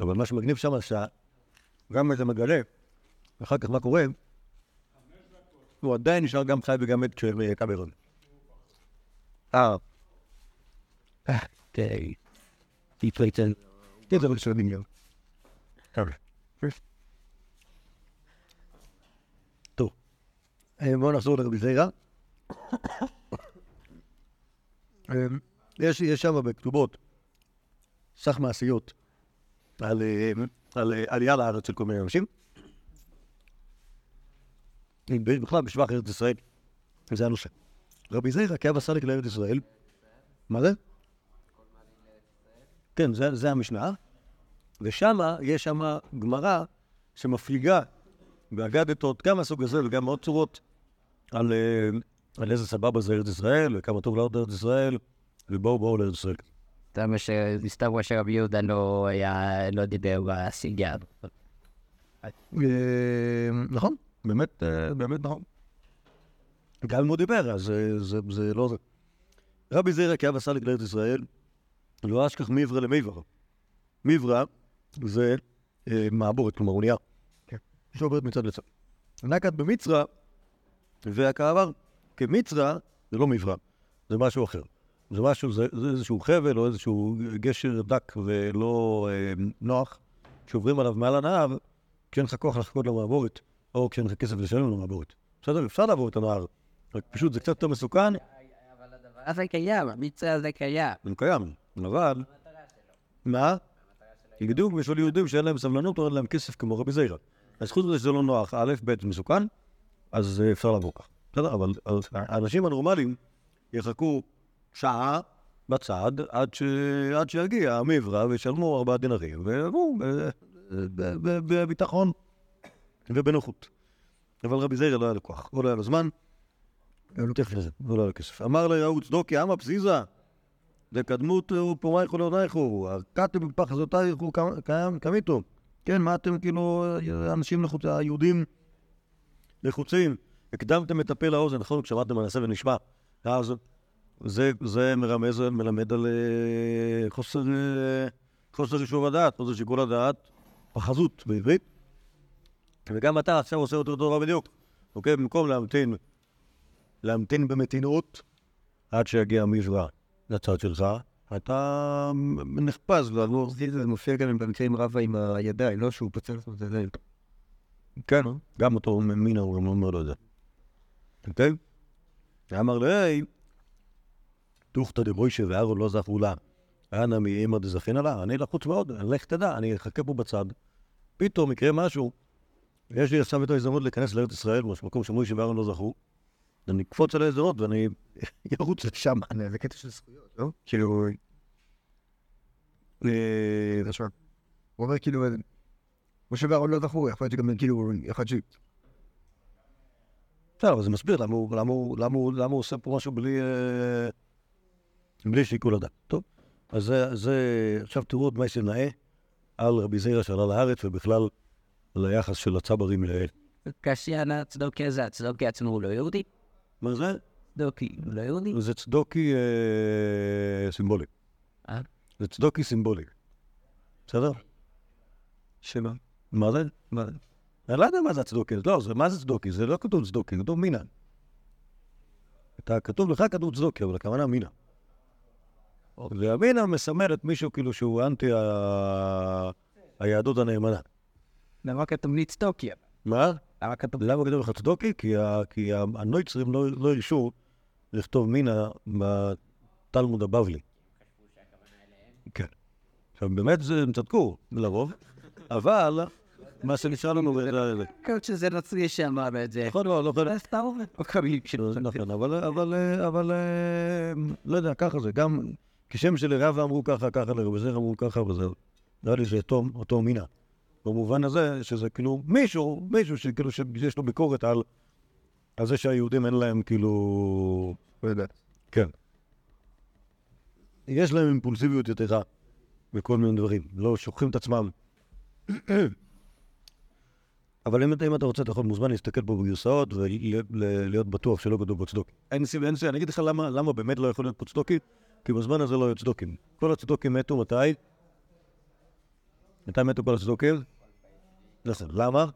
אבל מה שמגניב שם, שגם אתה מגלה, אחר כך מה קורה, הוא עדיין נשאר גם חי וגם מת כשהייתה בהיריון. אה. כן. טיפלייטן. כן, זה לא של הדמיון. טוב, אה, בואו נחזור לרבי זיירה. אה, יש יש שם בכתובות סך מעשיות על על, אה, עלייה לארץ של כל מיני אנשים. בכלל בשבח ארץ ישראל, זה הנושא. רבי זיירה כאב הסליק לארץ ישראל, מה זה? כן, זה, זה המשנה, ושם יש שם גמרא שמפליגה באגדתות, גם מהסוג הזה וגם עוד צורות, על, אה, על איזה סבבה זה ארץ ישראל, וכמה טוב לעלות לארץ ישראל, ובואו בואו לארץ ישראל. זה מה שמסתבר שרבי יהודה לא היה, לא דיבר בסיגר. אה, נכון, באמת, אה, באמת נכון. גם אם הוא דיבר, אז זה, לא זה. רבי זירא כאב הסליק לארץ ישראל, לא אשכח מיברא למיברא. מיברא זה אה, מעבורת, כלומר אונייה, שעוברת מצד לצד. נקת במצרא, והכעבר כמצרא זה לא מברא, זה משהו אחר. זה משהו, זה, זה איזשהו חבל או איזשהו גשר דק ולא אה, נוח, שעוברים עליו מעל הנהר, כשאין לך כוח לחכות למעבורת, או כשאין לך כסף לשלם למעבורת. בסדר, אפשר לעבור את הנהר, רק פשוט זה קצת יותר מסוכן, אז זה קיים, המצרה הזה קיים. זה קיים, אבל... מה? בדיוק בשביל יהודים שאין להם סבלנות או אין להם כסף כמו רבי זיירה. אז חוץ מזה שזה לא נוח, א', ב', מסוכן, אז אה, אפשר לעבור ככה. בסדר, אבל האנשים הנורמליים יחכו שעה בצד עד, שיגיע המברה וישלמו ארבעה דינרים, ויבואו ב- ב- בביטחון ובנוחות. אבל רבי זיירה לא היה לו כוח, לא היה לו זמן, לא היה לו כסף. אמר ליהוא צדוקי, אמה פזיזה, דקדמות ופורייכו לעונייכו, ארכתם בפח הזאתייכו קמיתו. כן, מה אתם כאילו, אנשים לחוצים, היהודים לחוצים, הקדמתם את הפה לאוזן, נכון? כשאמרתם נעשה ונשמע. אז זה, זה מרמז, מלמד על אה, חוסר, אה, חוסר יישוב הדעת, חוסר שיקול הדעת, פחזות בעברית. וגם אתה עכשיו עושה אותו דבר בדיוק, אוקיי? במקום להמתין, להמתין במתינות עד שיגיע המזרע לצד שלך, אתה נחפז לעבור. זה מופיע גם במקרים רבה עם הידיים, לא שהוא פוצל את הידיים. כן, גם אותו מינה הוא גם אומר לו את זה. אוקיי? אמר לו, היי, תוכתא דמוישה ואהרון לא זכו לה. אנא מאמא דזכינה לה, אני לחוץ מאוד, לך תדע, אני אחכה פה בצד. פתאום יקרה משהו, יש לי עכשיו את ההזדמנות להיכנס לארץ ישראל, במקום שמוישה ואהרון לא זכו. אני אקפוץ על האזורות ואני ארוץ לשם. זה קטע של זכויות, לא? כאילו... אה, עכשיו, הוא אומר כאילו, אה, משה ואהרון לא זכו, יכול להיות שגם כאילו, יכול להיות ש... בסדר, אבל זה מסביר למה הוא- הוא- הוא הוא עושה פה משהו בלי... אה, בלי שיקול הדעת. טוב, אז זה, זה... עכשיו תראו עוד מה שנאה על רבי זיירה שעלה לארץ, ובכלל על היחס של הצברים לאל. קשיין הצדוקי הזה, הצדוקי עצמו הוא לא יהודי? מה זה? צדוקי לא? זה צדוקי אה, סימבולי. אה? זה צדוקי סימבולי. בסדר? שמה? מה זה? מה? אני לא יודע מה זה הצדוקי. לא, זה, מה זה צדוקי? זה לא כתוב צדוקי, כתוב מינה. אתה, כתוב לך כתוב צדוקי, אבל הכוונה מינה. והמינה מסמלת מישהו כאילו שהוא אנטי. היהדות הנאמנה. למה כתוב צדוקי? מה? למה כתוב... למה כתוב לך צדוקי? כי, הנויצרים לא, לא הרשו לכתוב מינה בתלמוד הבבלי. כן. עכשיו, באמת הם צדקו, לרוב, אבל מה שנשאר לנו זה... כאילו שזה נוצרי שאמר את זה. נכון, לא, לא, נכון, אבל, אבל, אבל, אה, לא יודע, ככה זה, גם כשם שלרב אמרו ככה, ככה לרבי זר אמרו ככה, וזהו. נראה לי שזה אותו מינה. במובן הזה, שזה כאילו מישהו, מישהו שכאילו שיש לו ביקורת על, על זה שהיהודים אין להם כאילו... לא יודע. כן. יש להם אימפולסיביות יתרה בכל מיני דברים, לא שוכחים את עצמם. אבל אם, אתה- אם אתה רוצה, אתה יכול מוזמן להסתכל פה בגרסאות ולהיות בטוח שלא כתוב פה צדוקי. אין סיבה, אין סיבה, אני אגיד לך למה, למה באמת לא יכול להיות פה צדוקי, כי בזמן הזה לא היו צדוקים. כל הצדוקים מתו מתי? מתי מתו כל הצדוקים? למה?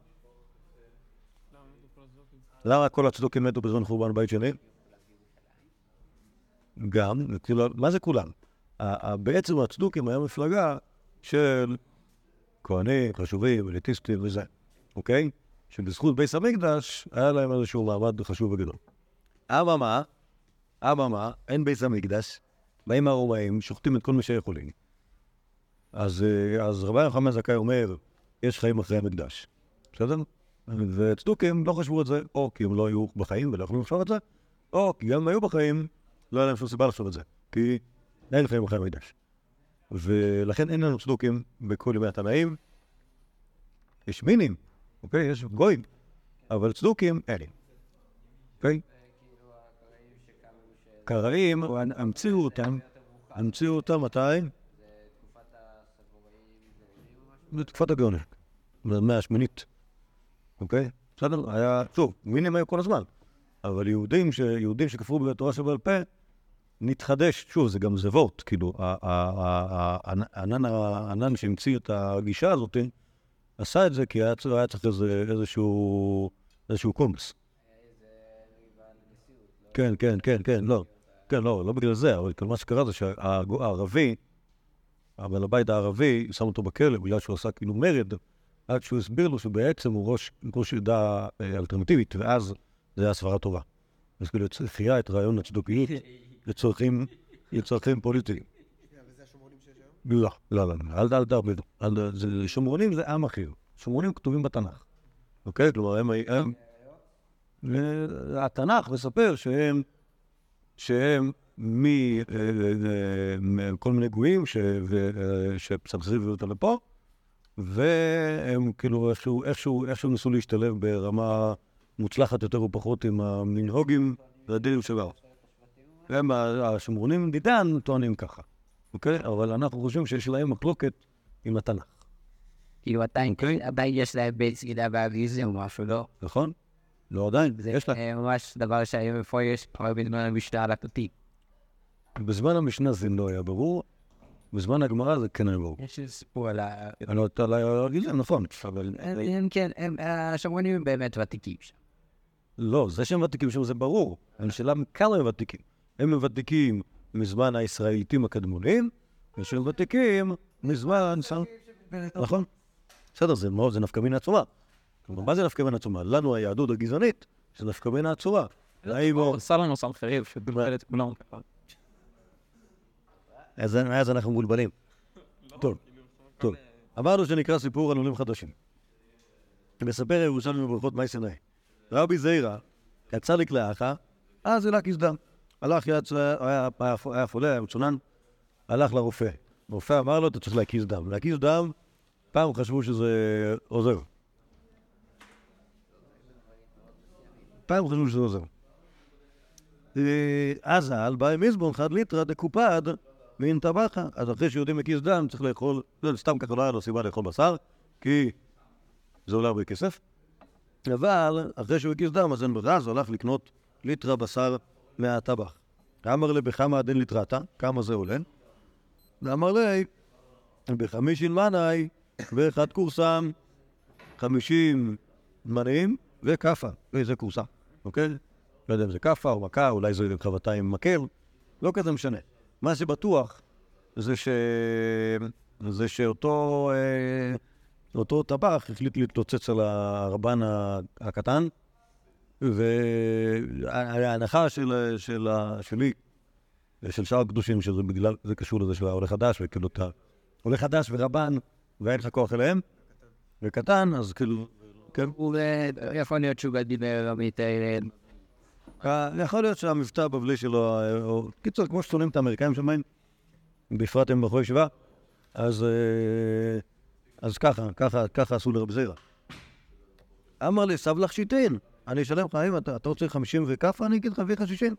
למה כל הצדוקים מתו בזמן חורבן בית שני? גם, כאילו, מה זה כולם? בעצם הצדוקים היה מפלגה של כהנים, חשובים, אליטיסטים וזה, אוקיי? שבזכות בית המקדש היה להם איזשהו מעמד חשוב וגדול. אממה, אממה, אין בית המקדש, באים הרומאים, שוחטים את כל מי שיכולים. אז, אה, אז רבי יוחנן זכאי אומר, יש חיים אחרי המקדש, בסדר? וצדוקים לא חשבו את זה, או כי הם לא היו בחיים ולא יכולים לחשוב את זה, או כי גם אם היו בחיים, לא היה להם שום סיבה לחשוב את זה, כי אין חיים אחרי המקדש. ולכן אין לנו צדוקים בכל ימי התנאים. יש מינים, אוקיי? יש גויים, אבל צדוקים אין. אוקיי? קראים, המציאו אותם, המציאו אותם מתי? בתקופת הגאונים, במאה השמינית, אוקיי? בסדר? היה, שוב, מינים היו כל הזמן, אבל יהודים, ש... יהודים שכפרו בתורה שבעל פה, נתחדש, שוב, זה גם זה וורט, כאילו, הענן- שהמציא את הגישה הזאת, עשה את זה כי היה צריך איזשהו קומץ. כן, כן, כן, כן, לא. כן, לא, לא בגלל זה, אבל כל מה שקרה זה שהערבי, הבעל הבית הערבי, שם אותו בכלא בגלל שהוא עשה כאילו מרד, עד שהוא הסביר לו שבעצם הוא ראש, ראש עדה אה, אלטרנטיבית, ואז זה היה סברה טובה. אז כאילו חייה את רעיון הצדוקיות לצרכים, לצרכים פוליטיים. לא, לא, לא, לא, אל זה- שומרונים זה עם אחר. שומרונים כתובים בתנ"ך. אוקיי? כלומר, הם... הם- התנ"ך מספר שהם, שהם מ- אה, אה, מכל מיני גויים ש- ו- אה, שצריכים אותם לפה, והם כאילו איכשהו, איכשהו, איכשהו ניסו להשתלב ברמה מוצלחת יותר ופחות עם המנהוגים והדינים שבאו. הם ה- השומרונים דידן טוענים ככה, אוקיי? אבל אנחנו חושבים שיש להם מחלוקת עם התנ"ך, כאילו עדיין, אוקיי. עדיין יש להם בית סגידה באביזיה או משהו, לא? נכון? לא עדיין, זה יש להם. אה, ממש דבר שהיום איפה יש כבר בזמן המשנה על התותים. בזמן המשנה זה לא היה ברור, בזמן הגמרא זה כן ברור. יש איזה סיפור על ה... אני לא יודע להגיד להם, נכון, אבל... הם- כן, הם- השומרונים הם באמת ותיקים שם. לא, זה שהם ותיקים שם זה ברור. השאלה כמה הם ותיקים. הם ותיקים מזמן הישראליתים הקדמונים, ושהם ותיקים מזמן... נכון. בסדר, זה מאוד, זה נפקא מינה עצומה. כלומר, מה זה נפקא מינה עצומה? לנו היהדות הגזענית זה נפקא מינה עצומה. הוא... עשה לנו סמכריב שבלבל את כולם. אז אז אנחנו מבולבלים. טוב, טוב. אמרנו שנקרא סיפור על עולים חדשים. מספר ירושלמי בברכות מאי סיני. רבי זיירא יצא לקלאחה, אז אלא כסדם. הלך, יצא, היה, חולה, היה מצונן, הלך לרופא. הרופא אמר לו, אתה צריך להקיז דם. להקיז דם, פעם חשבו שזה עוזר. פעם חשבו שזה עוזר. אה, אז על באי מזבון חד ליטרא דקופד מן טבחה. אז אחרי שיהודי מקיז דם צריך לאכול, לא, סתם ככה לא היה לו סיבה לאכול בשר, כי זה עולה הרבה כסף. אבל אחרי שהוא הקיז דם, אז אין ברירה, אז הוא הלך לקנות ליטרה בשר מהטבח. אמר לי, בכמה דין ליטרתה? כמה זה עולה? ואמר לי, בחמישין מנאי ואחד קורסם, חמישים מנים וכאפה. וזה קורסה, אוקיי? לא יודע אם זה כאפה או מכה, אולי זה חבטה עם מקל, לא כזה משנה. מה שבטוח זה, ש... זה שאותו אה, אותו טבח החליט להתלוצץ על הרבן הקטן, וההנחה של, של, שלי ושל שאר הקדושים, שזה בגלל, זה קשור לזה של העולה חדש, וכאילו אתה עולה חדש ורבן, ואין לך כוח אליהם, וקטן, אז כאילו, כן, אה, יכול להיות שהוא גם דיבר עמית אה, אה, יכול להיות שהמבטא הבבלי שלו, אה, או קיצור, כמו ששונאים את האמריקאים שמיים, בפרט הם בחורי ישיבה, אז, אה, אז ככה, ככה, ככה עשו לרב זירה. אמר לי, סב לך שיטין, אני אשלם לך, אם אתה, אתה רוצה 50 וכאפה, אני אגיד לך, אביא לך 60.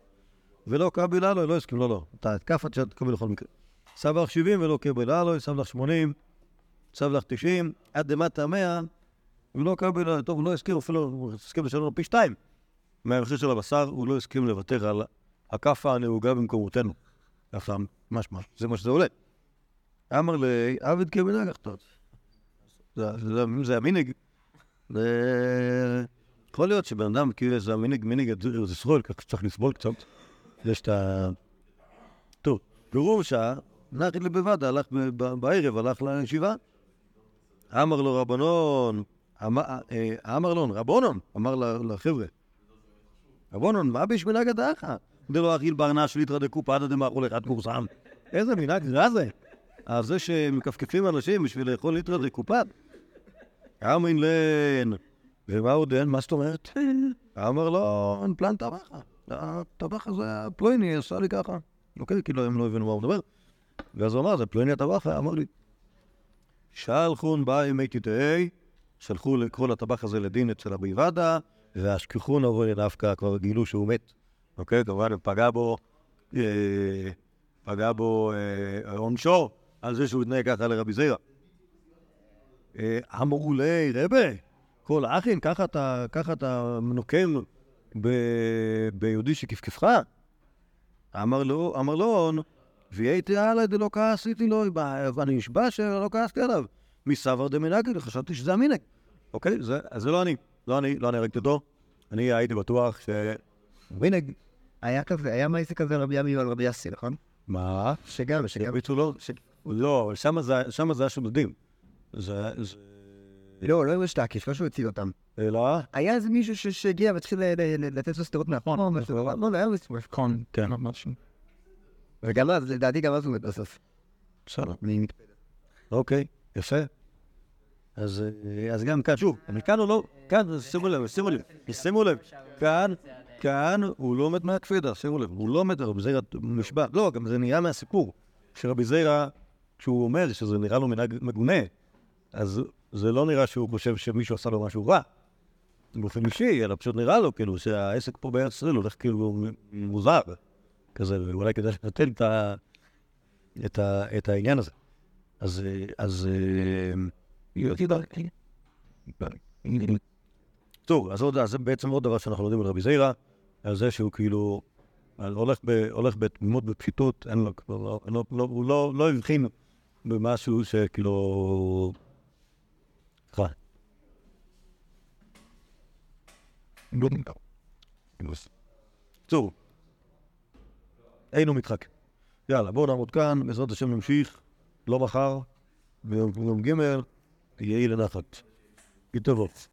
ולא קבילה לו, לא הסכים, לא, לא. אתה כאפה תקבל בכל מקרה. סב לך 70 ולא קבילה לו, סב לך 80, סב לך 90, עד למטה 100, ולא קבילה, טוב, לא הסכים אפילו, הסכים לשלם לו פי שתיים. מהמחיר של הבשר, הוא לא הסכים לוותר על הכאפה הנהוגה במקומותינו. ככה משמע, זה מה שזה עולה. אמר לי, עבד כמנהג אחתות. זה המנהג. יכול להיות שבן אדם, כאילו זה המנהג, מנהג זה סרול, ככה צריך לסבול קצת. יש את ה... טוב, ברור שעה, נחי לבבד, הלך בערב, הלך לישיבה. אמר לו רבנון, אמ- אה, אמר לו רבונון, אמר לחבר'ה. רבונון, מה בשמנהג הדאחה? דלא אכיל ברנש ליטרא דקופדא דמאכול אחד קורסם. איזה מנהג רע זה? אז זה שמכפכפים אנשים בשביל לאכול ליטרא דקופד. אמין לן. ומה עוד אין? מה זאת אומרת? אמר לו, אין פלן טבחה. הטבחה זה הפלויני, עשה לי ככה. אוקיי, כאילו הם לא הבינו מה הוא מדבר. ואז הוא אמר, זה פלויני הטבחה, אמר לי. שלחון באי מי תתאי, שלחו לקרוא לטבח הזה לדין אצל רבי עבדה, והשכחון עבור דווקא כבר גילו שהוא מת. אוקיי, כמובן, פגע בו, אה, פגע בו אה, עונשו על זה שהוא התנהג ככה לרבי זירא. אה, אמרו לי, רבה, כל האחים, ככה אתה, נוקם ביהודי שכפכפך? אמר לו, אמר לו, והייתי עלי דלא כעסיתי לו, ואני נשבע שלא כעסתי עליו. מסבר דמנהגי, חשבתי שזה המנהג. אוקיי, זה לא אני, לא אני, לא אני הרגתי אותו. אני הייתי בטוח ש... מנהג, היה כזה, היה מעסק כזה רבי ימי על רבי יסי, נכון? מה? שגם, שגם. הרביצו לו? לא, אבל שמה זה- שמה זה השודדים. זה... זה... לא, לא יש להקיש, לא שהוא הציל אותם. אלא... היה איזה מישהו ש- שהגיע והתחיל ל- ל- ל- לתת לו סטירות מאחור. משהו, לא, לא, היה לו סיפור. קון, כן. משהו. וגם אז, לדעתי גם אז הוא בסוף. בסדר. אני- אוקיי, יפה. אז, אה, אז גם כאן, שוב, אבל כאן הוא לא, כאן, שימו לב, שימו לב, שימו לב, כאן, כאן הוא לא מת מהקפידה, שימו לב, הוא לא מת, רבי זיירא נשבע, לא, גם זה נהיה מהסיפור, שרבי זיירא, כשהוא אומר שזה נראה לו מנהג מגונה, אז זה לא נראה שהוא חושב שמישהו עשה לו משהו רע, באופן אישי, אלא פשוט נראה לו כאילו שהעסק פה בארץ ישראל הולך כאילו מוזר, כזה, ואולי כדאי לבטל את, את, את העניין הזה. אז, אה, אז, אה, טוב, אז זה בעצם עוד דבר שאנחנו יודעים על רבי זיירא, על זה שהוא כאילו הולך, בתמימות בפשיטות, לא, לא, לא, הוא לא, הבחין במשהו שכאילו... טוב, היינו מתחק. יאללה, בואו נעמוד כאן, בעזרת השם נמשיך, לא מחר, ביום יום ג' יהי לנחת. יתבוא.